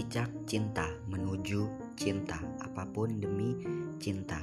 cicak cinta menuju cinta, apa pun demi cinta.